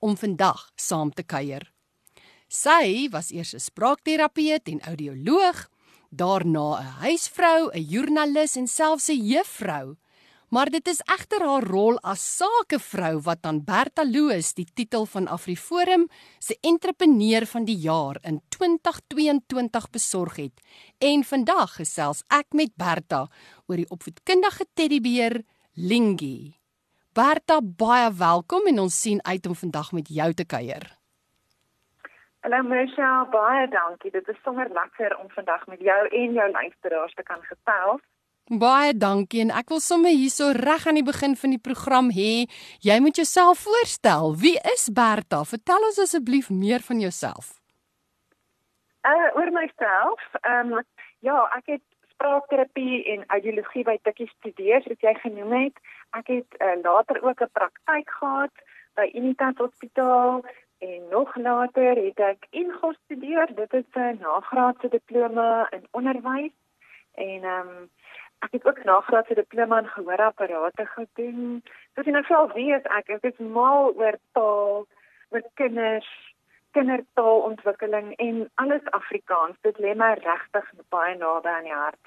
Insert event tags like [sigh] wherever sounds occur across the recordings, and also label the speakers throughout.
Speaker 1: om vandag saam te kuier. Sy was eers 'n spraakterapeut en audioloog, daarna 'n huisvrou, 'n joernalis en selfs 'n juffrou. Maar dit is egter haar rol as sakevrou wat aan Berta Loos die titel van AfriForum se entrepreneur van die jaar in 2022 besorg het. En vandag gesels ek met Berta oor die opvoedkundige teddybeer Lingie. Berta, baie welkom en ons sien uit om vandag met jou te kuier.
Speaker 2: Hallo Michelle, baie dankie. Dit is sommer lekker om vandag met jou en jou luisteraars te kan gesels.
Speaker 1: Baie dankie en ek wil sommer hierso reg aan die begin van die program hê, jy moet jouself voorstel. Wie is Berta? Vertel ons asseblief meer van jouself.
Speaker 2: Uh oor myself, ehm um, ja, ek het spraakterapie en audiologie by Tikkie studeer, soos jy genoem het. Ek het uh, later ook 'n praktyk gehad by Unitas Hospitaal en nog later het ek ingestudeer studeer. Dit is 'n nagraadse diploma in onderwys en ehm um, ek het ook nagraadse diploma in gehoorapparate gedoen. Soos jy nou sal weet, ek ek is mal oor taal, oor kinders, kindertaalontwikkeling en alles Afrikaans. Dit lê my regtig baie naby aan die hart.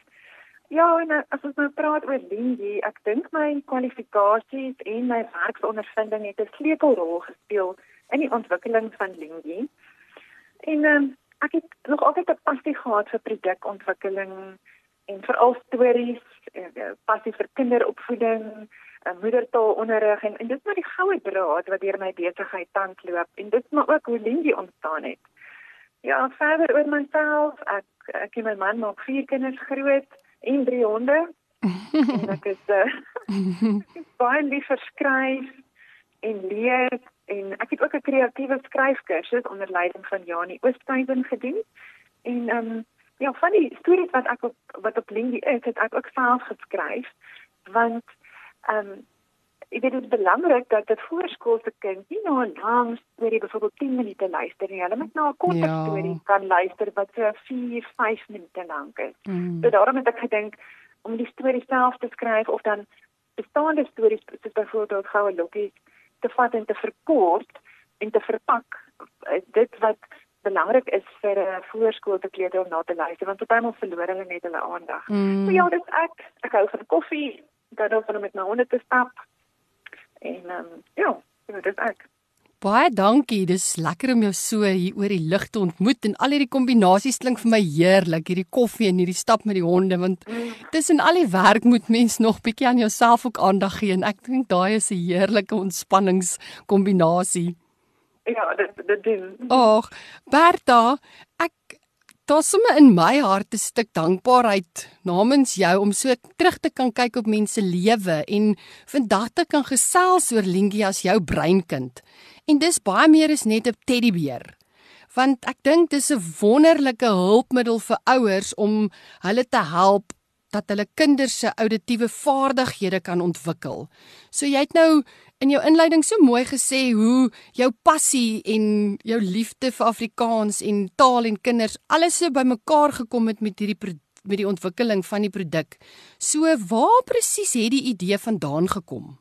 Speaker 2: Ja, en eh, as ons nou praat oor Lindy, ek dink my kwalifikasies en my werksondervinding het 'n sleutelrol gespeel in die ontwikkeling van Lindy. En um, ek het nog altyd 'n passie gehad vir produkontwikkeling en veral stories en uh, passie vir kinderopvoeding, moedertaalonderrig en, en dit is maar die goue draad wat deur my besigheid tans loop en dit maar ook hoe Lindy ontstaan het. Ja, verder oor myself, ek ek en my man maak vier kinders groot en drie honde. en ek is [laughs] uh, baie lief vir skryf en lees en ek het ook 'n kreatiewe skryfkursus onder leiding van Janie Oosthuizen gedoen. En ehm um, ja, van die stories wat ek op wat op Lindy is, het ek ook self geskryf want ehm um, ek weet dit is belangrik dat 'n voorskoolse kind nie na 'n lang storie byvoorbeeld 10 minute luister nie. Hulle moet na 'n korter ja. storie kan luister wat so 4, 5 minute lank is. Mm. So daarom het ek gedink om die storie self te skryf of dan bestaande stories soos byvoorbeeld goue lokkies te vat en te verkort en te verpak dit wat belangrik is vir 'n voorskoolse kleuter om na te luister want partymal verloor hulle net hulle aandag. Mm. So ja, dis ek. Ek hou van koffie, dan dan van met my honde te stap. En ehm um, ja, dit is ek.
Speaker 1: Baie dankie. Dis lekker om jou so hier oor die lig te ontmoet en al hierdie kombinasies klink vir my heerlik. Hierdie koffie en hierdie stap met die honde want mm. tussen al die werk moet mens nog bietjie aan jouself ook aandag gee en ek dink daai is 'n heerlike ontspanningskombinasie.
Speaker 2: Ja, dit dit doen.
Speaker 1: Ag, Berta, ek daar's sommer in my hart 'n stuk dankbaarheid namens jou om so terug te kan kyk op mense lewe en vandag te kan gesels oor Lingie as jou breinkind. En dis baie meer as net 'n teddybeer. Want ek dink dis 'n wonderlike hulpmiddel vir ouers om hulle te help dat hulle kinders se auditiewe vaardighede kan ontwikkel. So jy het nou in jou inleiding so mooi gesê hoe jou passie en jou liefde vir Afrikaans en taal en kinders alles so bymekaar gekom het met hierdie met die ontwikkeling van die produk. So waar presies het die idee vandaan gekom?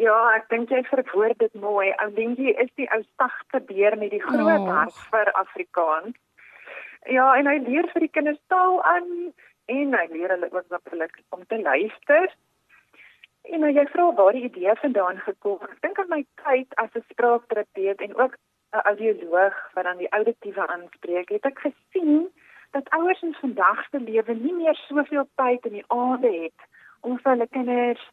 Speaker 2: Ja, ek dink jy verwoord dit mooi. Ou Lingie is die ou sagte beer met die groot oh. hart vir Afrikaans. Ja, en hy leer vir die kinders taal aan en hy leer hulle ook natuurlik om te luister En nou jy vra waar die idee vandaan gekom het. Ek dink aan my tyd as 'n spraakterapeut en ook 'n audioloog wat dan die auditiewe aanspreek, het ek gesien dat ouers in vandag se lewe nie meer soveel tyd in die aande het om vir hulle kinders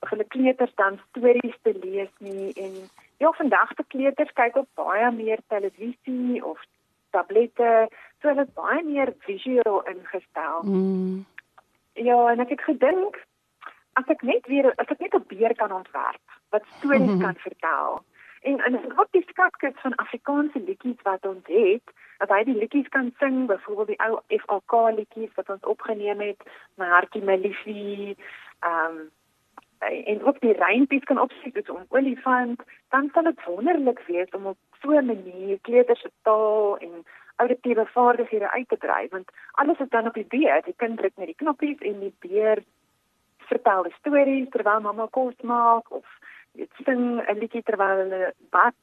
Speaker 2: of hulle kleuters dan stories te lees nie en ja, vandag se kleuters kyk op baie meer televisie of tablette, so hulle is baie meer visueel ingestel. Mm. Ja, en ek het gedink as ek net weer as ek net 'n beer kan ontwerp wat stories mm [laughs] -hmm. kan vertel En en ook die skatkis van Afrikaanse liedjies wat ons het, dat hy die liedjies kan sing, byvoorbeeld die ou FAK liedjies wat ons opgeneem het, my hartjie my liefie, ehm um, en ook die reinpies kan opsit soos 'n olifant, dan sal dit wonderlik wees om op so 'n manier kleuters se taal en auditiewe vaardighede uit te brei want alles is dan op die beer. Die kind druk net die knoppies en die beer vertel die stories terwyl mamma kos maak of dit sing 'n liedjie terwyl hulle bad.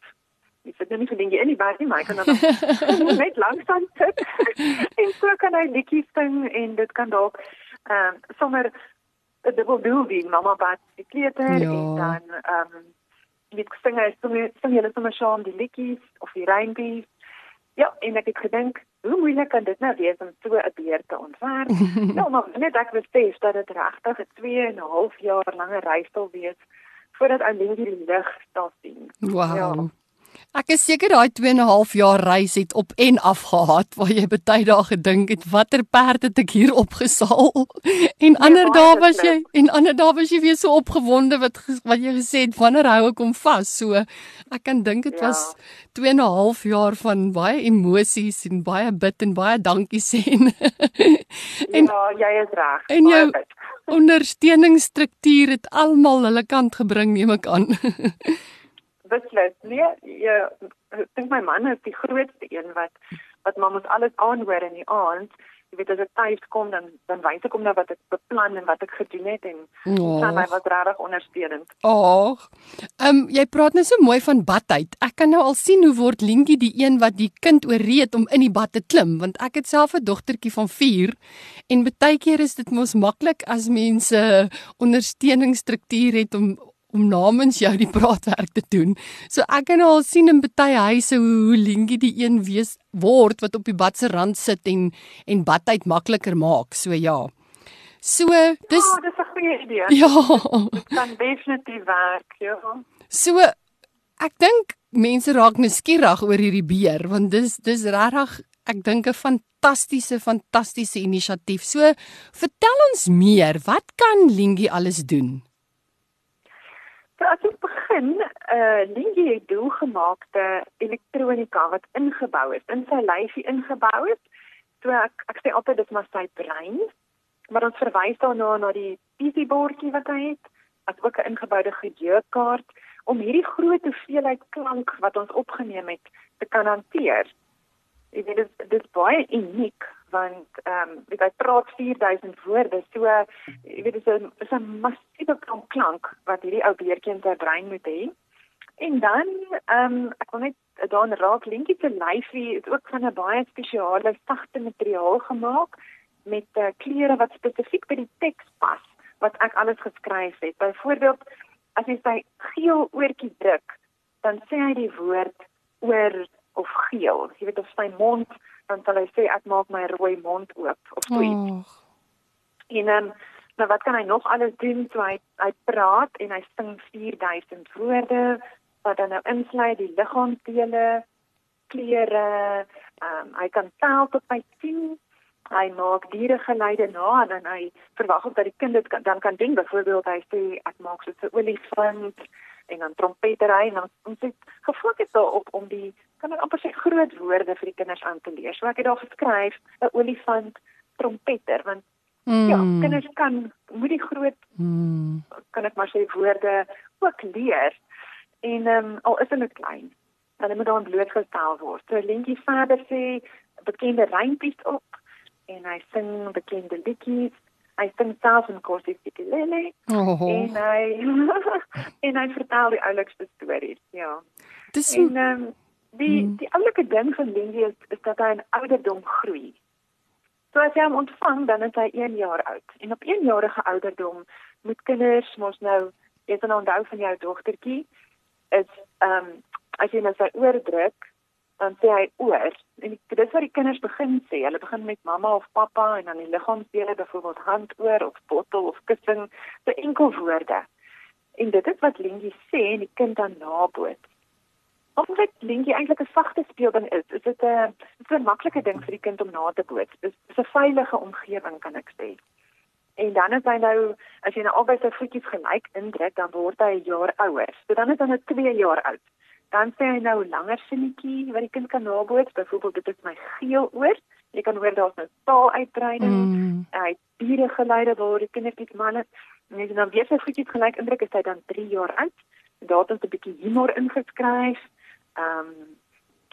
Speaker 2: Ek sê net vir in die bad nie, maar ek kan dan [laughs] net langsaan sit. [laughs] en so kan hy liedjies sing en dit kan dalk ehm um, sommer 'n dubbel doel wie mamma bad die kleuter ja. en dan ehm um, met sing hy sing hulle sommer saam die liedjies of die reinpies Ja, en ek het gedink, hoe moeilik kan dit nou wees om so 'n beer te ontwerp? [laughs] nou, maar net ek besef dat dit regtig 'n 2 en 'n half jaar lange reis sal wees voordat Lindy die lig daar sien.
Speaker 1: Wow. Ja. Ek is seker daai 2 en 'n half jaar reis het op en af gehad waar jy baie dae gedink het watter perd het ek hier opgesaal? En ander ja, dae was jy en ander dae was jy weer so opgewonde wat wat jy gesê het wanneer hou ek hom vas? So ek kan dink dit ja. was 2 en 'n half jaar van baie emosies en baie bid en baie dankie sê [laughs] en,
Speaker 2: en ja jy is reg.
Speaker 1: en jou ondersteuningsstruktuur het almal hulle kant gebring neem ek aan [laughs]
Speaker 2: beslis. Nee, jy ek dink my man is die grootste een wat wat maar moet alles aanhoor in die aand. Jy weet as ek tuis kom dan dan wys ek hom nou wat ek beplan en wat ek gedoen het en dan hy was regtig ondersteunend.
Speaker 1: Ag. Ehm um, jy praat nou so mooi van badtyd. Ek kan nou al sien hoe word Lientjie die een wat die kind ooreed om in die bad te klim want ek het self 'n dogtertjie van 4 en baie keer is dit mos maklik as mense ondersteuningsstruktuur het om om namens jou die praatwerk te doen. So ek kan al sien in baie huise hoe hoe Lingie die een wees word wat op die bad se rand sit en en badtyd makliker maak. So ja. So dis
Speaker 2: Ja, dis 'n goeie idee.
Speaker 1: Ja.
Speaker 2: Dit kan definitief werk, ja.
Speaker 1: So ek dink mense raak nuuskierig oor hierdie beer want dis dis regtig ek dink 'n fantastiese fantastiese inisiatief. So vertel ons meer, wat kan Lingie alles doen?
Speaker 2: So as ons begin, uh, Lingie het doelgemaakte elektronika wat ingebou is, in sy lyfie ingebou is. So ek ek sê altyd dit maar sy brein, maar ons verwys daarna na die PC bordjie wat hy het, as ook 'n ingeboude geheuekaart om hierdie groot hoeveelheid klank wat ons opgeneem het te kan hanteer. Ek weet dit dis baie uniek want ehm um, ek het praat 4000 woorde so jy weet dit is 'n is 'n massiewe klank wat hierdie ou beertjie in sy brein moet hê. En dan ehm um, ek wil net dan raak linkie te lyfie is ook van 'n baie spesiale sagte materiaal gemaak met uh, kleure wat spesifiek by die teks pas wat ek alles geskryf het. Byvoorbeeld as jy sy geel oortjie druk, dan sê hy die woord oor of geel. Jy weet of sy mond dan sal hy sê ek maak my rooi mond oop of so iets. Oh. En dan um, nou wat kan hy nog alles doen? So hy hy praat en hy sing 4000 woorde wat dan nou insluit die liggaamsdele, kleure, ehm um, hy kan tel tot by 10. Hy maak diere geluide na en dan hy verwag dat die kind dit kan, dan kan doen. Byvoorbeeld hy sê ek maak so 'n olifant en dan trompetery en dan ons het gefokus daarop om die kan ek amper sê groot woorde vir die kinders aan te leer. So ek het daar geskryf 'n olifant trompeter want mm. ja, kinders kan moet die groot mm. kan ek maar sê woorde ook leer. En ehm um, al is hulle klein, dan moet dan blootgestel word. So Lentjie verder sê bekende rympies op en hy sing bekende liedjies hy sing self in Kosi Sikelele oh. en hy [laughs] en hy vertel die oulikste stories ja dis en um, die hmm. die oulike ding van Lindy is, is dat hy in ouderdom groei so as jy hom ontvang dan is hy 1 jaar oud en op 1 jarige ouderdom moet kinders mos nou jy het 'n onthou van jou dogtertjie is ehm um, as jy net sy oor druk dan sê hy oor en dit wat die kinders begin sê. Hulle begin met mamma of pappa en dan die liggaamsdele byvoorbeeld hand oor of bottel of kussing, so enkel woorde. En dit is wat Lingie sê en die kind dan naboot. Omdat Lingie eintlik 'n sagte speelding is, is dit 'n so 'n maklike ding vir die kind om na te boot. Dit is 'n veilige omgewing kan ek sê. En dan is hy nou as jy nou albei sy voetjies gelyk indruk, dan word hy 'n jaar ouer. So dan is hy nou 2 jaar oud Dan sê hy nou langer sinnetjie wat die kind kan naboots, byvoorbeeld dit is my geel oor. Jy kan hoor daar's nou taaluitbreiding. Mm. Hy diere geleide waar die kindertjies manne en as jy dan weer sy voetjies gelyk indruk is hy dan 3 jaar oud. Daar het ons 'n bietjie humor ingeskryf. Ehm um,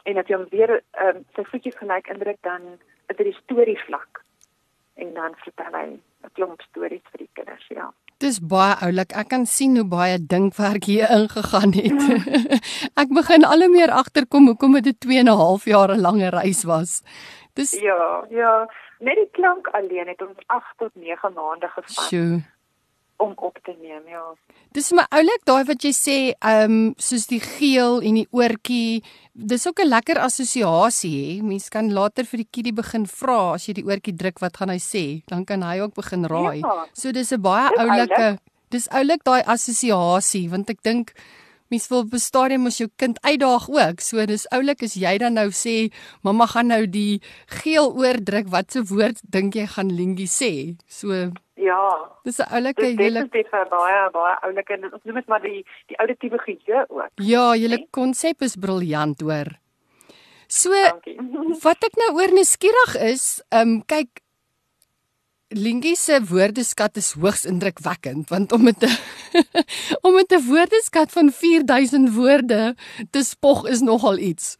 Speaker 2: en as jy hom weer ehm um, sy voetjies gelyk indruk dan is dit die storie vlak. En dan vertel hy 'n klomp stories vir die kinders, ja.
Speaker 1: Dis baie oulik. Ek kan sien hoe baie dinkwerk hier ingegaan het. [laughs] ek begin al hoe meer agterkom hoekom dit 2 en 'n half jaar 'n lange reis was.
Speaker 2: Dis Ja, ja. Net die klank alleen het ons 8 tot 9 maande gevat.
Speaker 1: Sjoe.
Speaker 2: Om op te neem, ja.
Speaker 1: Dis my oulik daai wat jy sê, ehm um, soos die geel en die oortjie. Dis ook 'n lekker assosiasie hè. Mens kan later vir die kiddie begin vra as jy die oortjie druk, wat gaan hy sê? Dan kan hy ook begin raai. Ja. So dis 'n baie oulike Dis oulik daai assosiasie want ek dink mens wil op 'n stadium mos jou kind uitdaag ook. So dis oulik as jy dan nou sê, "Mamma gaan nou die geel oordruk, watse woord dink jy gaan Lingie sê?" So
Speaker 2: Ja.
Speaker 1: Dis 'n oulike
Speaker 2: hele Dit is baie baie oulike en ons noem dit maar die die auditiewe geheue ook.
Speaker 1: Ja, julle konsep is briljant hoor. So Dankie. wat ek nou oor nuuskierig is, ehm um, kyk Lingie se woordeskat is hoogs indrukwekkend want om met 'n [laughs] om met 'n woordeskat van 4000 woorde te spog is nogal iets.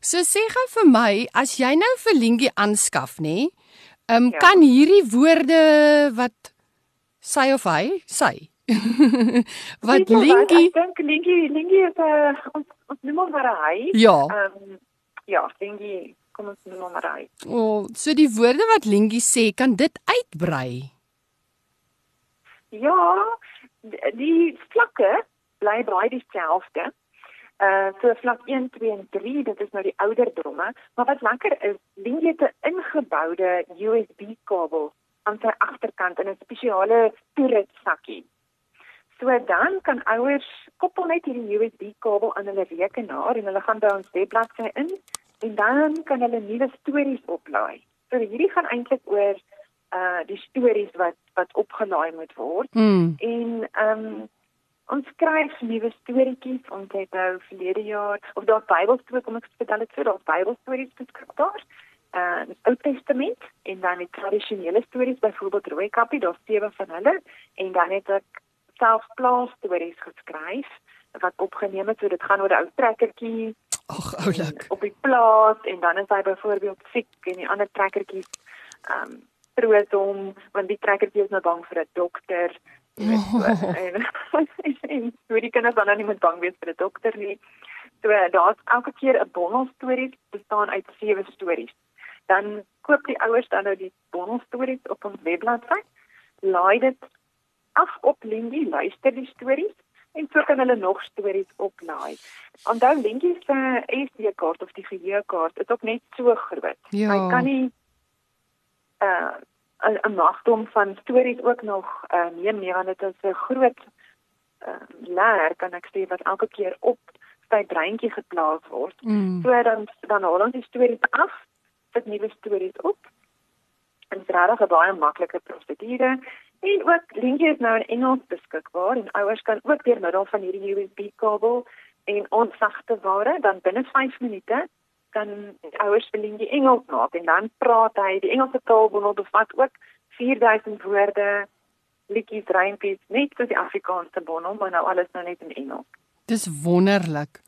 Speaker 1: So sê gou vir my, as jy nou vir Lingie aanskaf, nê? Ehm um, ja. kan hierdie woorde wat sy of hy sy [laughs] wat Lingie
Speaker 2: Ek dink Lingie Lingie is 'n uh, ons ons noem hom maar hy.
Speaker 1: Ja.
Speaker 2: Ehm um, ja, Lingie kom ons noem hom hy.
Speaker 1: O, oh, so die woorde wat Lingie sê, kan dit uitbrei.
Speaker 2: Ja, die vlakke bly baie dieselfde. Uh so vlak 1, 2 en 3, dit is nou die ouderdomme, maar wat lekker is, Lingie het 'n ingeboude USB kabel aan sy agterkant in 'n spesiale toerit sakkie. So dan kan ouers koppel net hierdie USB kabel aan hulle rekenaar en hulle gaan by ons webbladsy in en dan kan hulle nuwe stories oplaai. So hierdie gaan eintlik oor uh die stories wat wat opgelaai moet word.
Speaker 1: Mm.
Speaker 2: En ehm um, ons skryf nuwe storieetjies. Ons het nou verlede jaar of daar Bybelstories kom ek vertel dit so, daar Bybelstories beskikbaar. Uh die Ou Testament en dan die tradisionele stories, byvoorbeeld Rooi Kappie, daar's sewe van hulle en dan het ek self plaas stories geskryf wat opgeneem het. So dit gaan oor 'n ou trekkertjie
Speaker 1: Ag, oulik.
Speaker 2: Op die plaas en dan is hy byvoorbeeld siek en die ander trekkertjies ehm um, troos hom want die trekkertjie is nou bang vir 'n dokter. Oh. [laughs] En [laughs] en so die kinders dan nou nie moet bang wees vir 'n dokter nie. So daar's elke keer 'n bondel stories bestaan uit sewe stories. Dan koop die ouers dan nou die bondel stories op ons webbladsy. Laai dit af op Lindy, luister die stories en so kan hulle nog stories oplaai. Onthou Linkie se SD-kaart of die geheue-kaart is ook net so groot.
Speaker 1: Ja.
Speaker 2: Hy kan nie uh 'n magdom van stories ook nog uh neem nie want dit is 'n groot uh laer kan ek sê wat elke keer op sy breintjie geplaas word.
Speaker 1: Mm.
Speaker 2: So dan dan haal ons die stories af, sit nuwe stories op. Dit is regtig 'n baie maklike prosedure En ook Linkie is nou in Engels beskikbaar en ouers kan ook deur middel van hierdie USB-kabel en ons sagte ware dan binne 5 minute kan ouers vir Linkie Engels maak en dan praat hy die Engelse taalbundel bevat ook 4000 woorde liedjies rympies net soos die Afrikaanse bundel maar nou alles nou net in Engels.
Speaker 1: Dis wonderlik.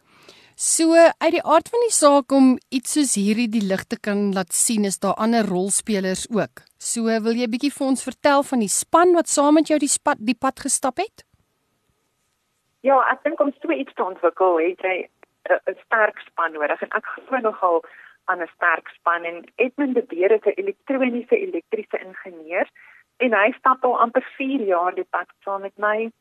Speaker 1: So uit die aard van die saak om iets soos hierdie die lig te kan laat sien is daar ander rolspelers ook. So wil jy bietjie vir ons vertel van die span wat saam met jou die pad die pad gestap het?
Speaker 2: Ja, ek dink om so iets te ontwikkel het jy 'n sterk span nodig en ek glo nogal aan 'n sterk span en Edmund de Beer is 'n elektroniese elektriese ingenieur en hy stap al amper 4 jaar die pad saam met my.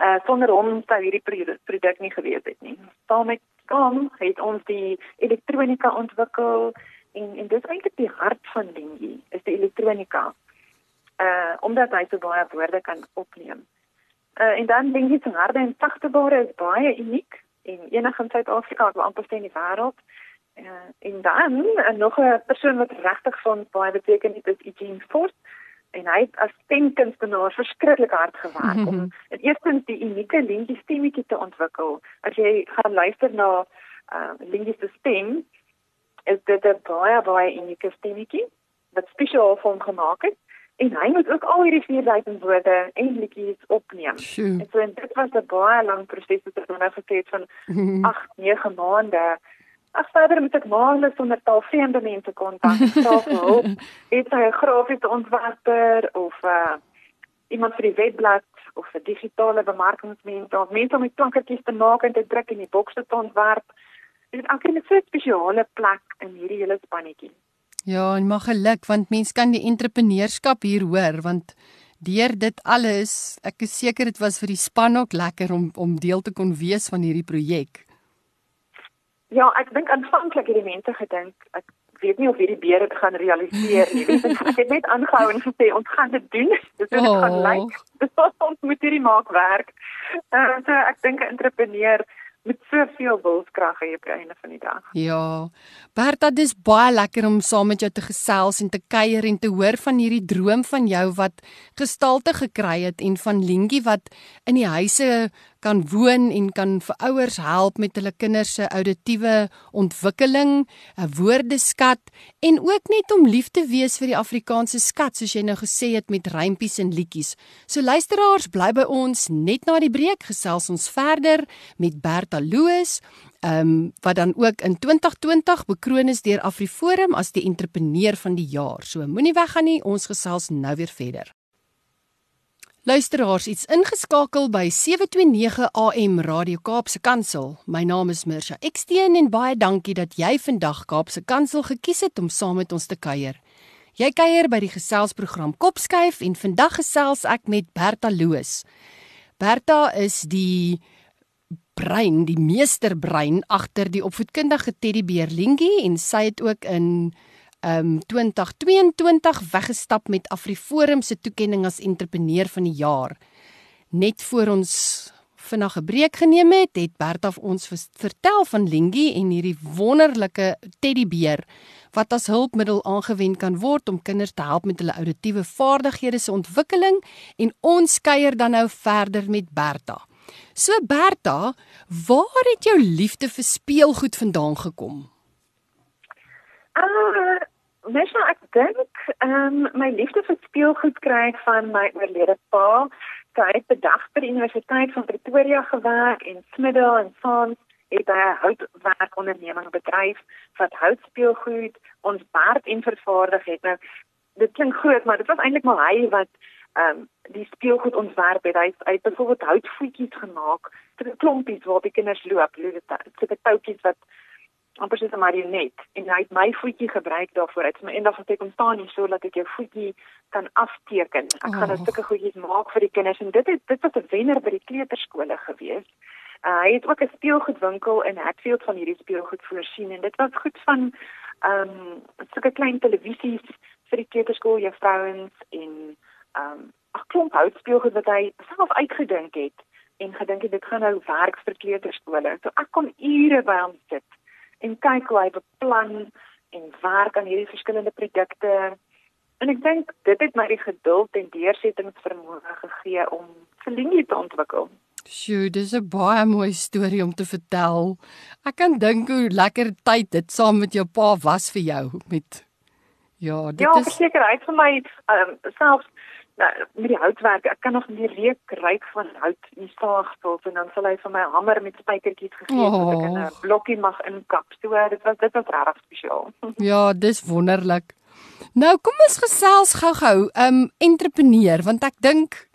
Speaker 2: Uh sonder hom sou hierdie produk nie gewees het nie. Saam met kom het ons die elektronika ontwikkel en en dis eintlik die hart van Lingie is die elektronika. Uh omdat hy so baie woorde kan opneem. Uh en dan Lingie se harde en sagte ware is baie uniek en enige in Suid-Afrika, ek wil amper sê in die wêreld. Uh en dan uh, nog 'n persoon wat regtig van baie beteken het is Eugene Force. En hy het as stemkunstenaar verskriklik hard gewerk mm -hmm. om [laughs] in eerstens die unieke lintjie stemmetjie te ontwikkel. As jy gaan luister na uh lintjie se stem, is dit 'n baie baie unieke stemmetjie wat spesiaal vir hom gemaak is en hy moet ook al hierdie 4000 woorde en liedjies opneem. Sjoe. En so en dit was 'n baie lang proses wat ons nou gesê het van [laughs] 8, 9 maande. Ag verder moet ek maandeliks onder taal vreemde mense kontak. Selfs hulp. Dit is 'n grafiese ontwerper of uh iemand vir die webblad of 'n digitale bemarkingsmens of mense om die klankertjies te maak en te druk en die bokse te ontwerp. Dit is eintlik 'n soort spesiale plek in hierdie hele spannetjie.
Speaker 1: Ja, en mag geluk want mens kan die entrepreneurskap hier hoor want deur dit alles, ek is seker dit was vir die span ook lekker om om deel te kon wees van hierdie projek.
Speaker 2: Ja, ek dink aanvanklik het die mense gedink ek weet nie of hierdie beere dit gaan realiseer nie. ek het net aangehou en gesê ons gaan dit doen. Dis [laughs] hoe dit oh. gaan lyk. [laughs] ons moet hierdie maak werk. Uh, so ek dink 'n entrepreneur met soveel wilskrag hê op die einde van die dag.
Speaker 1: Ja. Bertha, dis baie lekker om saam met jou te gesels en te kuier en te hoor van hierdie droom van jou wat gestalte gekry het en van Lentjie wat in die huise kan woon en kan vir ouers help met hulle kinders se auditiewe ontwikkeling, 'n woordeskat en ook net om lief te wees vir die Afrikaanse skat soos jy nou gesê het met rympies en liedjies. So luisteraars, bly by ons net na die breek gesels ons verder met Bertha Loos, ehm um, wat dan ook in 2020 bekroon is deur AfriForum as die entrepreneur van die jaar. So moenie weggaan nie, ons gesels nou weer verder. Luisteraars, iets ingeskakel by 729 AM Radio Kaapse Kansel. My naam is Mirsha Eksteen en baie dankie dat jy vandag Kaapse Kansel gekies het om saam met ons te kuier. Jy kuier by die geselsprogram Kopskuif en vandag gesels ek met Bertha Loos. Bertha is die brein, die meesterbrein agter die opvoedkundige teddybeer Lingie en sy het ook in um 2022 weggestap met AfriForum se toekenning as entrepreneur van die jaar. Net voor ons vinnig 'n breek geneem het, het Bertha ons vertel van Lentjie en hierdie wonderlike teddybeer wat as hulpmiddel aangewend kan word om kinders te help met hulle auditiewe vaardighede se ontwikkeling en ons kuier dan nou verder met Bertha. So Bertha, waar het jou liefde vir speelgoed vandaan gekom?
Speaker 2: Ah, Mens nou ek dink ehm um, my liefde vir speelgoed kry ek van my oorlede pa. Hy het bedag by die Universiteit van Pretoria gewerk en Smiddel en Sons het 'n houtwerkonderneming bedryf wat houtspeelgoed ons baard en vervaardig het. Nou dit klink groot, maar dit was eintlik maar hy wat ehm um, die speelgoed ontwerp het. Hy het, hy byvoorbeeld houtvoetjies gemaak vir klompies waar die kinders loop, so 'n toutjies wat amper soos 'n marionet en hy het my voetjie gebruik daarvoor. Hy het my eendag gesê kom staan hier sodat ek jou voetjie kan afteken. Ek gaan 'n oh. stukkie goedjies maak vir die kinders en dit het dit was 'n wenner by die kleuterskole gewees. Uh, hy het ook 'n speelgoedwinkel in Hatfield van hierdie speelgoed voorsien en dit was goed van ehm um, sulke klein televisies vir die kleuterskool juffrouens en ehm um, 'n klomp houtspeelgoed wat hy self uitgedink het en gedink het dit gaan nou werk vir kleuterskole. So ek kon ure by hom sit en kyk hoe hy beplan en werk aan hierdie verskillende produkte. En ek dink dit het my die geduld en deursettingsvermoë gegee om Celine te ontwikkel.
Speaker 1: Sjoe, dis 'n baie mooi storie om te vertel. Ek kan dink hoe lekker tyd dit saam met jou pa was vir jou met Ja, dit
Speaker 2: ja, is Ja, seker, hy het vir my um, selfs nou, met die houtwerk, ek kan nog nie reuk ryk van hout in die saagsels en dan sal hy vir my hamer met spykertjies gegee het oh. dat ek in 'n oh. blokkie mag inkap. So dit was dit was regtig spesiaal. [laughs]
Speaker 1: ja, dis wonderlik. Nou kom ons gesels gou-gou, um entrepreneur, want ek dink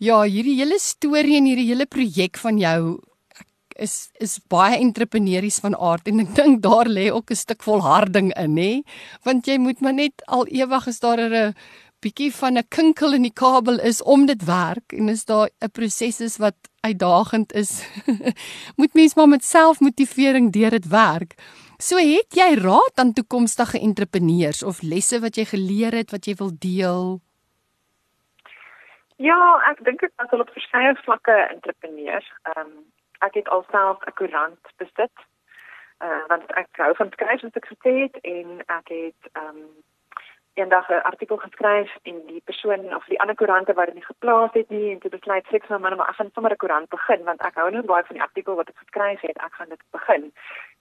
Speaker 1: ja, hierdie hele storie en hierdie hele projek van jou is is baie entrepreneurs van aard en ek dink daar lê ook 'n stuk volharding in, nê? Want jy moet maar net al ewig is daar 'n bietjie van 'n kinkel in die kabel is om dit werk en is daar 'n proses is wat uitdagend is. [laughs] moet mens maar met selfmotivering deur dit werk. So het jy raad aan toekomstige entrepreneurs of lesse wat jy geleer het wat jy wil deel?
Speaker 2: Ja, ek dink ek was al op verskeie vlakke entrepreneurs. Ehm um, ek het alself 'n koerant besit. Uh want ek hou van skryf en ek het en ek het ehm um, eendag 'n artikel geskryf en die persoon of die ander koerante wat dit nie geplaas het nie en toe besluit ek nou maar ek gaan sommer 'n koerant begin want ek hou nou baie van die artikel wat ek geskryf het ek gaan dit begin.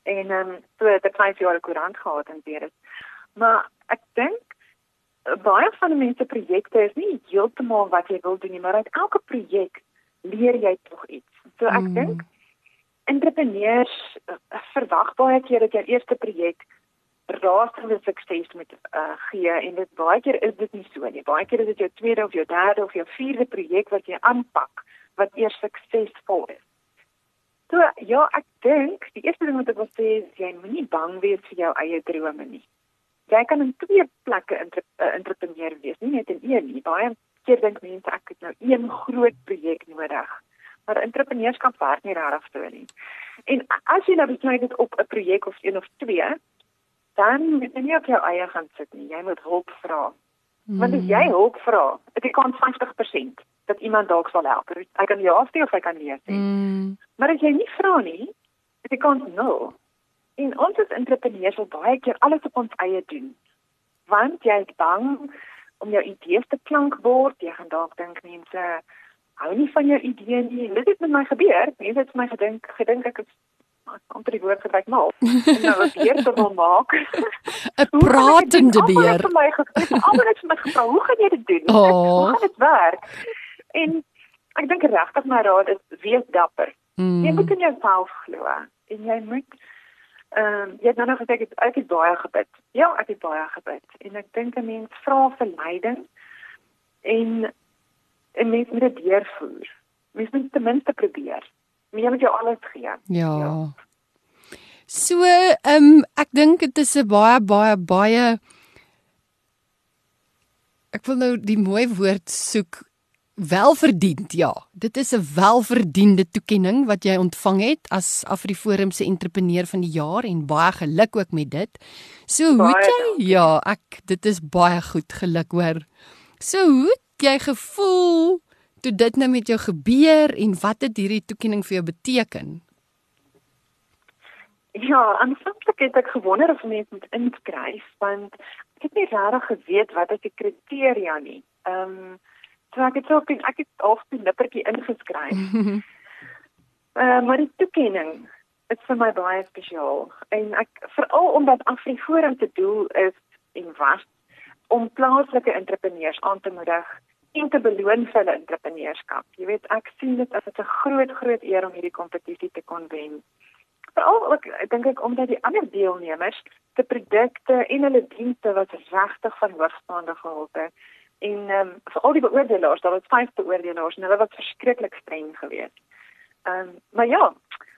Speaker 2: En ehm um, so het ek 5 jaar 'n koerant gehad en weer is maar ek dink baie van die mense projekte is nie heeltemal wat jy wil doen nie maar uit elke projek leer jy tog iets. So ek mm. dink entrepreneurs uh, verwag baie keer dat jou eerste projek rasende sukses met uh, gee en dit baie keer is dit nie so nie. Baie keer is dit jou tweede of jou derde of jou vierde projek wat jy aanpak wat eers suksesvol is. So ja, ek dink die eerste ding wat ek wil sê is jy moenie bang wees vir jou eie drome nie. Jy kan in twee plekke uh, entrepreneur wees, nie net in een nie. Baie keer dink mense ek het nou een groot projek nodig. Maar entrepreneurskap werk nie regtig so nie. En as jy nou besluit dit op 'n projek of een of twee, dan moet jy nie op jou eie gaan sit nie. Jy moet hulp vra. Mm. Want as jy hmm. hulp vra, dit is kans 50% dat iemand dalk sal help. Ek kan ja sê of ek kan nee sê. Mm. Maar as jy nie vra nie, dit is kans 0. En ons as entrepreneurs wil baie keer alles op ons eie doen. Want jy is bang om jou idees te klank word. Jy gaan dalk dink mense hou nie van jou idee nie. Dit het met my gebeur. Mense het my gedink gedink ek is om die woord gebruik mal. En nou wat beer te wil maak. [laughs]
Speaker 1: 'n Pratende beer.
Speaker 2: Vir my almal het my gevra, "Hoe gaan jy dit doen? Oh. Hoe gaan dit werk?" En ek dink regtig my raad is wees dapper. Mm. Jy moet in jouself glo en jy moet ehm um, jy het nou nog gesê ek, ek het baie gebid. Ja, ek het baie gebid en ek dink 'n mens vra vir leiding en 'n mens moet dit deurvoer. Mens moet ten minste probeer meer met jou alles gee. Ja.
Speaker 1: ja. So, ehm um, ek dink dit is 'n baie baie baie ek wil nou die mooi woord soek welverdiend ja dit is 'n welverdiende toekenning wat jy ontvang het as Afriforum se entrepreneur van die jaar en baie geluk ook met dit so hoe jy ja ek dit is baie goed geluk hoor so hoe jy gevoel toe dit nou met jou gebeur en wat het hierdie toekenning vir jou beteken?
Speaker 2: Ja, aanvanklik het ek gewonder of mense moet inskryf want ek het nie regtig geweet wat is die kriteria nie. Ehm um, so ek het ook ek het al die nippertjie ingeskryf. [laughs] Ehm uh, maar die toekenning is vir my baie spesiaal en ek veral omdat Afriforum te doel is en was om plaaslike entrepreneurs aan te moedig en te beloon vir hulle entrepreneurskap. Jy weet, ek sien dit as 'n groot groot eer om hierdie kompetisie te kon wen. Veral ek dink ek omdat die ander deelnemers te produkte en hulle dienste was regtig van hoogstaande gehalte. En ehm um, vir al die beoordelaars, daar was vyf beoordelaars en hulle was verskriklik streng geweest. Ehm um, maar ja,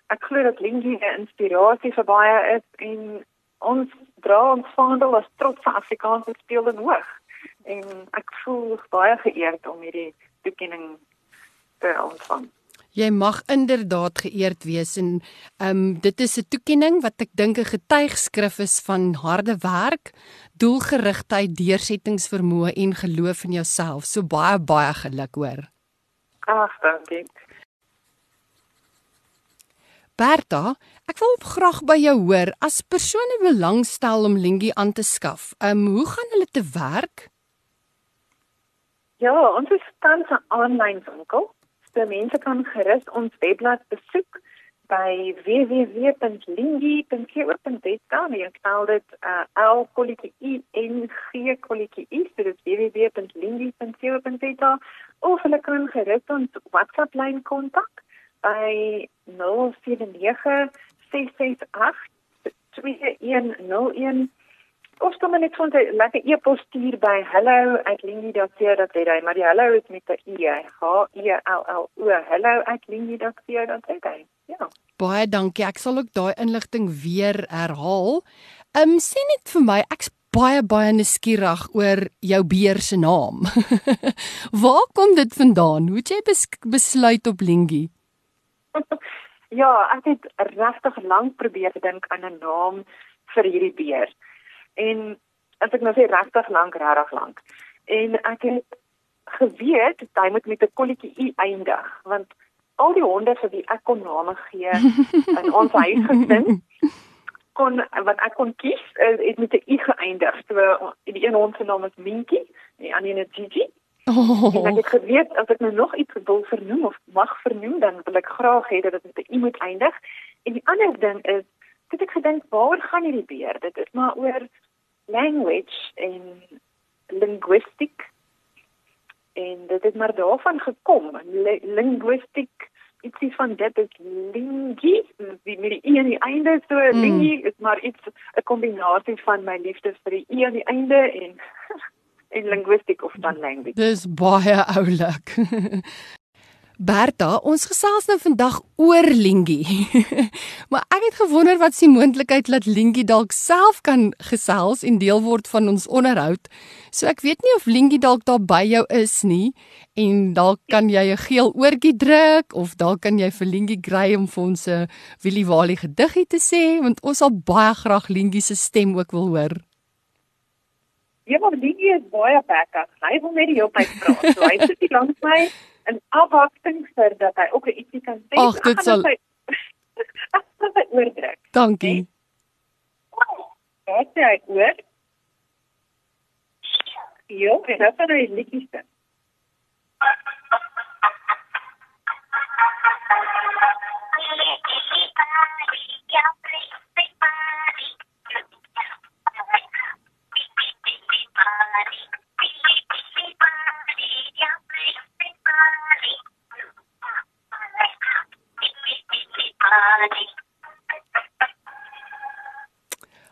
Speaker 2: ek glo dat Lingie 'n inspirasie vir baie is en ons dra ons vaandel as trotse Afrikaanse speelde hoog en ek voel baie geëerd om hierdie toekenning te ontvang.
Speaker 1: Jy mag inderdaad geëerd wees en ehm um, dit is 'n toekenning wat ek dink 'n getuigskrif is van harde werk, doelgerigtheid, deursettingsvermoë en geloof in jouself. So baie baie geluk hoor.
Speaker 2: Ag, dankie.
Speaker 1: Berta, ek wil graag by jou hoor as persone belangstel om Lingie aan te skaf. Ehm um, hoe gaan hulle te werk?
Speaker 2: Ja, ons is tans 'n aanlyn winkel. So mense kan gerus ons webblad besoek by www.lingie.co.za. Jy kan dit uh, al kolletjie i en g kolletjie i vir dit www.lingie.co.za of hulle kan gerus ons WhatsApp lyn kontak by 079 668 2101 of sommer net van 'n lekker e-pos stuur by hello@lindy.co.za maar die hello is met 'n e h e l l o hello@lindy.co.za ja.
Speaker 1: Baie dankie. Ek sal ook daai inligting weer herhaal. Um sê net vir my ek's baie baie nuuskierig oor jou beer se naam. [laughs] Waar kom dit vandaan? Hoe het jy bes besluit op lindy [laughs]
Speaker 2: ja ek het regtig lank probeer dink aan 'n naam vir hierdie beer en as ek nou sê regtig lank, regtig lank. En ek het geweet hy moet met 'n kolletjie u eindig want al die honde vir wie ek kon name gee [laughs] in ons huis gesin kon wat ek kon kies is het met 'n i geëindig. So die een hond se naam is Minky, die ander is Gigi. Oh. En ek het geweet as ek nou nog iets wil vernoem of mag vernoem, dan wil ek graag hê dat dit met 'n i moet eindig. En die ander ding is, het ek gedink, waar gaan hierdie beer? Dit is maar oor language en linguistic en dit het maar daarvan gekom. Linguistic ietsie van dit is lingie wie met die e aan die einde. So mm. lingie is maar iets 'n kombinasie van my liefde vir die e aan die einde en [laughs] en linguistic of dan language.
Speaker 1: Dis baie oulik [laughs] Berta, ons gesels nou vandag oor Lingie. [laughs] maar ek het gewonder wat s'ie moontlikheid dat Lingie dalk self kan gesels en deel word van ons onderhoud. So ek weet nie of Lingie dalk daar by jou is nie en dalk kan jy 'n geel oortjie druk of dalk kan jy vir Lingie kry om vir ons 'n Willie Walie gediggie te sê want ons sal baie graag Lingie se stem ook wil hoor.
Speaker 2: Ja, maar Lingie is baie bekker. Hy wil net die hele tyd praat. So hy sit hier langs my in afwagting vir dat hy ook ietsie kan sê.
Speaker 1: Ag, dit sal [laughs] [laughs]
Speaker 2: Ek sal dit oordruk.
Speaker 1: Dankie.
Speaker 2: Wat sê hy oor? Jo, en dan van hy liedjies. [laughs] Ja,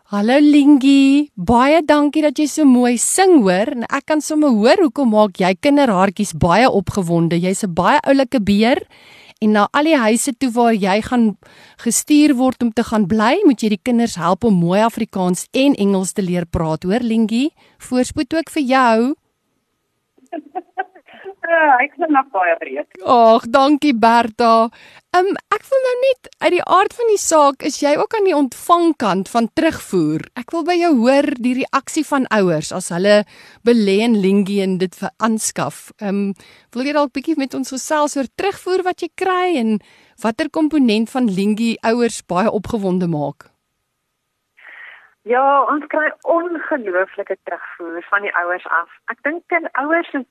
Speaker 1: Hallo Lingie, baie dankie dat jy so mooi sing hoor en ek kan sommer hoor hoekom maak jy kinderhartjies baie opgewonde. Jy's 'n baie oulike beer en na al die huise toe waar jy gaan gestuur word om te gaan bly, moet jy die kinders help om mooi Afrikaans en Engels te leer praat. Hoor Lingie, voorspoed ook vir jou. [laughs]
Speaker 2: Ek sien nog baie breed.
Speaker 1: Ag, dankie Berta. Ehm um, ek wil nou net uit die aard van die saak, is jy ook aan die ontvangkant van terugvoer? Ek wil by jou hoor die reaksie van ouers as hulle belê in Lingie en dit aanskaf. Ehm um, wil jy dalk bietjie met ons gesels oor terugvoer wat jy kry en watter komponent van Lingie ouers baie opgewonde maak?
Speaker 2: Ja, ons kry ongelooflike terugvoer van die ouers af. Ek dink ken ouers is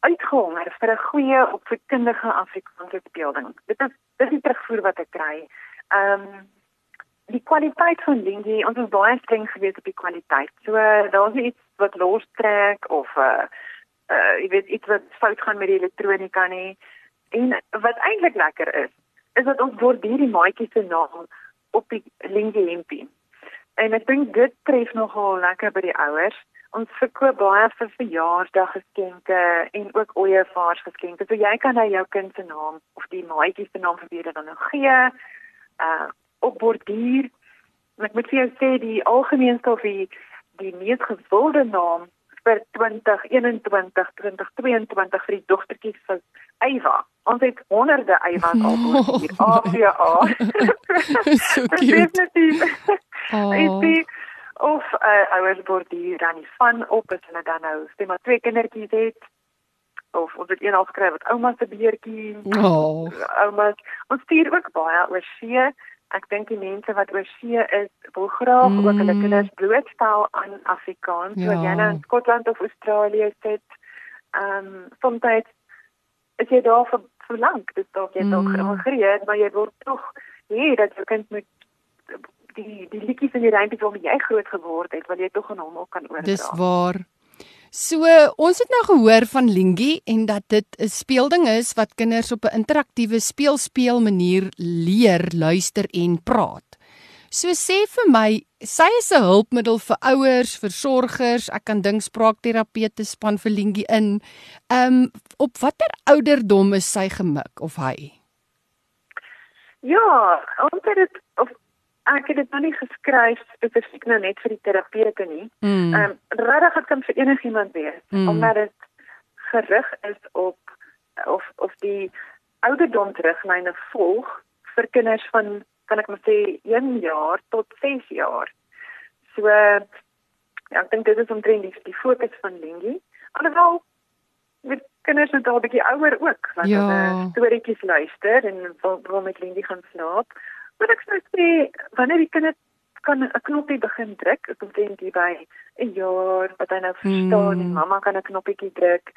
Speaker 2: uitgehonger vir 'n goeie opvoedkundige Afrikaanse speelding. Dit is dis die terugvoer wat ek kry. Ehm um, die kwaliteit van Lingie, ons is baie streng gewees op die kwaliteit. So daar's iets wat lostrek of uh uh jy weet iets wat fout gaan met die elektronika nie. En wat eintlik lekker is, is dat ons borduur die maatjie se naam op die Lingie hempie. En ek dink dit tref nogal lekker by die ouers ons verkoop baie vir verjaarsdaggeskenke en ook ooievaarsgeskenke. So jy kan nou jou kind se naam of die maatjie se naam vir wie dit dan nou gee. Uh op borduur. Ek moet vir jou sê die algemeenste of die die mees gewilde naam vir 2021 2022 vir die dogtertjies van Eywa. Ons het honderde Eywas al hier. AVA.
Speaker 1: so [laughs] cute.
Speaker 2: Oh [laughs] of uh, ouers borduur dan nie van op as hulle dan nou stem maar twee kindertjies het of of dit een al skryf wat ouma se beertjie
Speaker 1: oh.
Speaker 2: ouma ons stuur ook baie oor see ek dink die mense wat oor see is wil graag mm. ook hulle kinders blootstel aan Afrikaans ja. so jy nou in Skotland of Australië sit ehm um, soms is jy daar vir vir lank dis dalk jy dalk mm. gereed maar jy wil tog hê dat jou kind moet die die liedjies in die rympies waarmee jy groot geword het, wil jy tog aan hom ook kan oordra.
Speaker 1: Dis waar. So, ons het nou gehoor van Lingie en dat dit 'n speelding is wat kinders op 'n interaktiewe speelspeel manier leer, luister en praat. So sê vir my, sy is 'n hulpmiddel vir ouers, versorgers, ek kan dink spraakterapeute span vir Lingie in. Ehm um, op watter ouderdom is sy gemik of hy?
Speaker 2: Ja, ons het dit of ek het dit nou nie geskryf spesifiek nou net vir die terapeute nie.
Speaker 1: Mm.
Speaker 2: Ehm mm. um, regtig dit kan vir enigiemand wees mm. omdat dit gerig is op of of die ouderdom teruglyne volg vir kinders van kan ek maar sê 1 jaar tot 6 jaar. So ja, ek dink dit is omtrent die, die fokus van Lingie. Alhoewel met kinders wat al bietjie ouer ook wat ja. hulle storieetjies luister en wil, wil met Lingie gaan slaap. Maar ek sou sê wanneer die kinders kan 'n knoppie begin druk. Ek dink hier by 'n jaar wat hy nou verstaan mm. en mamma kan 'n knoppietjie druk.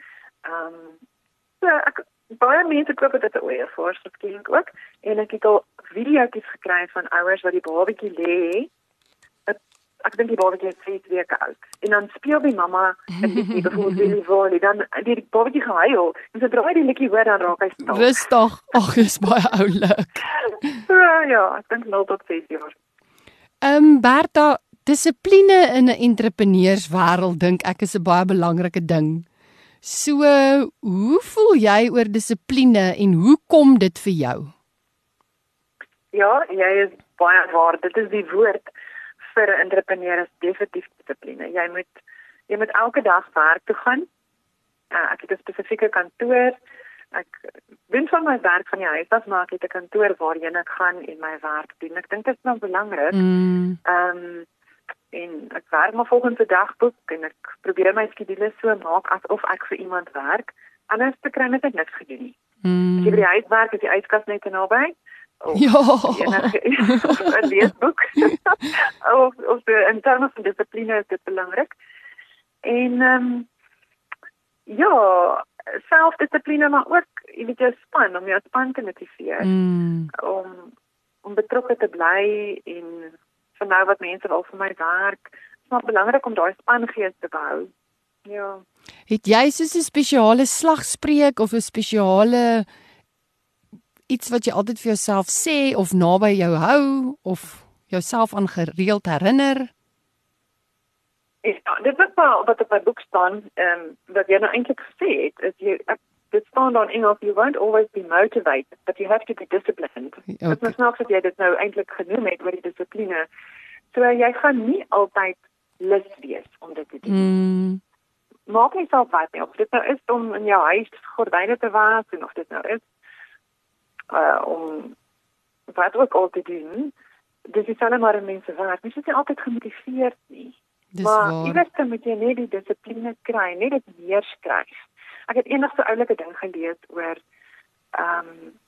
Speaker 2: Ehm um, so ek baie mense koop dit te oor vir skielik ook en ek het al videoetjies gekry van ouers wat die babatjie lê. Ek dink die babatjie is 3 weke oud. En dan speel die mamma en die baby voor die volle [laughs] dan die babatjie gehuil. En sodra hy die liedjie hoor dan raak hy stil.
Speaker 1: Rustig. Ag, dis baie oulik. [laughs]
Speaker 2: ja, ek dink nou tot 6 jaar.
Speaker 1: Ehm um, Berta, dissipline in 'n entrepreneurswêreld dink ek is 'n baie belangrike ding. So, hoe voel jy oor dissipline en hoe kom dit vir jou?
Speaker 2: Ja, jy is baie waar. Dit is die woord vir 'n entrepreneur is definitief dissipline. Jy moet jy moet elke dag werk toe gaan. Uh, ek het 'n spesifieke kantoor. Ek doen van my werk van die huis af, maar ek het 'n kantoor waarheen ek gaan en my werk doen. Ek dink dit is nou belangrik.
Speaker 1: Mm.
Speaker 2: Ehm um, en ek werk maar volgens 'n dagboek en ek probeer my skedules so maak asof ek vir iemand werk. Anders te kry net niks gedoen nie.
Speaker 1: Mm.
Speaker 2: As jy by die huis werk, is die yskas net te naby.
Speaker 1: Ja.
Speaker 2: Of [laughs] 'n leesboek. [laughs] of of die in terme van dissipline is dit belangrik. En ehm um, ja, selfdissipline maar ook jy weet jou span om jou span te motiveer.
Speaker 1: Mm.
Speaker 2: Om om betrokke te bly en vir nou wat mense wil vir my werk. Is maar belangrik om daai spangees te behou. Ja.
Speaker 1: Het jy soos 'n spesiale slagspreuk of 'n spesiale iets wat jy altyd vir jouself sê of naby jou hou of jouself aan gereeld herinner?
Speaker 2: Ja, dit is wel wat op my boek staan, ehm um, wat jy nou eintlik gesê het, is jy dit staan dan in of you won't always be motivated, but you have to be disciplined. Okay. Dit is nou dat jy dit nou eintlik genoem het oor die dissipline. So jy gaan nie altyd lus wees om dit te doen.
Speaker 1: Mm.
Speaker 2: Maak nie self wat nie. Of dit nou is om in jou huis gordyne te was en of dit nou is uh om wat ook al te doen. Dis is almal maar mense wat mens is nie altyd gemotiveerd nie.
Speaker 1: Dis
Speaker 2: maar iewers dan moet jy net die dissipline kry, net dit neerskryf. Ek het eendag so 'n oulike ding gelees oor ehm um,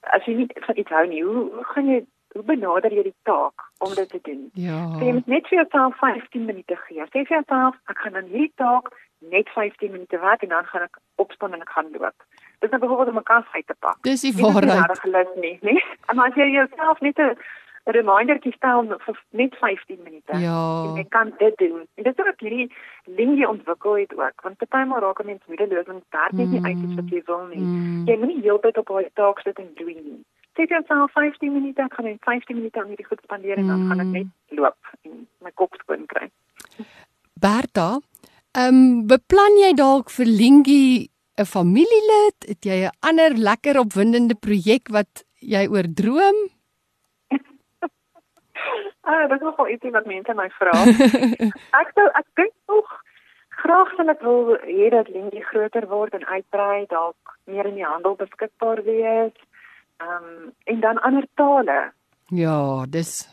Speaker 2: as jy nie van iets hou nie, hoe, hoe gaan jy hoe benader jy die taak om dit te doen?
Speaker 1: Ja.
Speaker 2: So jy moet net vir jouself 15 minute gee. Sê vir jouself, ek gaan aan hierdie taak net 15 minute werk en dan gaan ek opstaan en ek gaan loop. Dis nou byvoorbeeld om 'n kas uit te pak.
Speaker 1: Dis die
Speaker 2: nie
Speaker 1: waarheid.
Speaker 2: regtig geluk nie, nee. [laughs] Maar as jy jouself net 'n remindertjie stel vir net 15 minute.
Speaker 1: Ja.
Speaker 2: En jy kan dit doen. En dit is ook hierdie linie ontwikkel het ook, want partymal raak 'n mens moedeloos en daar net nie uit iets wat jy wil nie.
Speaker 1: Mm.
Speaker 2: Jy moenie heeltyd op daai taak sit en doen nie. Sê vir jouself 15 minute, ek gaan net 15 minute aan hierdie goed spandeer en dan gaan ek
Speaker 1: Mm.
Speaker 2: net loop en my kop skoon kry.
Speaker 1: Berta, ehm um, beplan jy dalk vir Lingie 'n familielid? Het jy 'n ander lekker opwindende projek wat jy oor droom? [laughs]
Speaker 2: Ah, dit is nogal ietsie wat mense my vra. [laughs] ek sou ek dink nog graag sal ek wil hê dat Lindy groter word en uitbrei, dalk meer in die handel beskikbaar wees. Ehm um, en dan ander tale.
Speaker 1: Ja, dis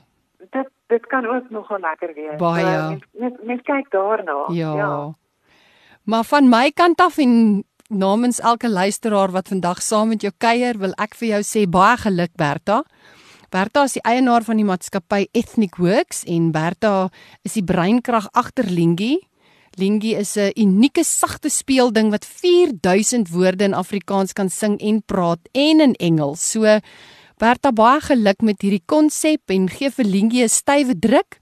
Speaker 2: Dit dit kan ook nogal lekker wees.
Speaker 1: Baie.
Speaker 2: So, mens, mens, mens kyk daarna.
Speaker 1: ja. ja. Maar van my kant af en namens elke luisteraar wat vandag saam met jou kuier, wil ek vir jou sê baie geluk Berta. Berta is die eienaar van die maatskappy Ethnic Works en Berta is die breinkrag agter Lingie. Lingie is 'n unieke sagte speelding wat 4000 woorde in Afrikaans kan sing en praat en in Engels. So Berta baie geluk met hierdie konsep en gee vir Lingie 'n stywe druk.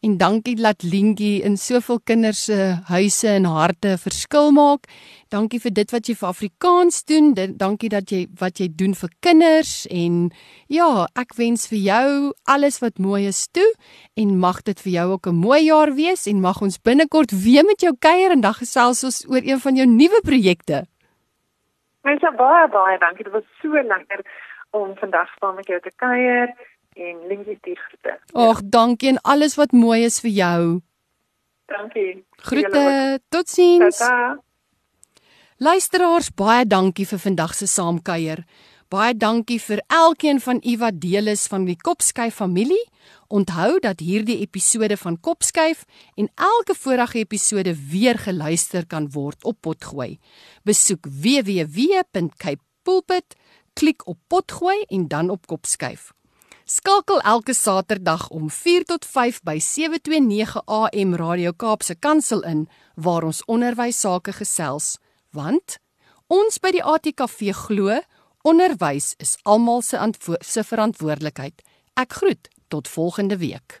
Speaker 1: En dankie dat Lingie in soveel kinders se huise en harte verskil maak. Dankie vir dit wat jy vir Afrikaans doen. Dankie dat jy wat jy doen vir kinders en ja, ek wens vir jou alles wat mooi is toe en mag dit vir jou ook 'n mooi jaar wees en mag ons binnekort weer met jou kuier en dan gesels ons oor een van jou nuwe projekte.
Speaker 2: Mense baie baie dankie. Dit was so lekker om vandag saam met jou te kuier en Lindy stuur groete.
Speaker 1: Ag, dankie en alles wat mooi is vir jou.
Speaker 2: Dankie.
Speaker 1: Groete. Totsiens.
Speaker 2: Tata.
Speaker 1: Luisteraars, baie dankie vir vandag se saamkuier. Baie dankie vir elkeen van u wat deel is van die Kopskyf familie. Onthou dat hierdie episode van Kopskyf en elke vorige episode weer geluister kan word op Potgooi. Besoek www.capepulpit, klik op Potgooi en dan op Kopskyf. Skakel elke Saterdag om 4 tot 5 by 729 AM Radio Kaapse Kansel in waar ons onderwys sake gesels, want ons by die ATKV glo onderwys is almal se se verantwoordelikheid. Ek groet tot volgende week.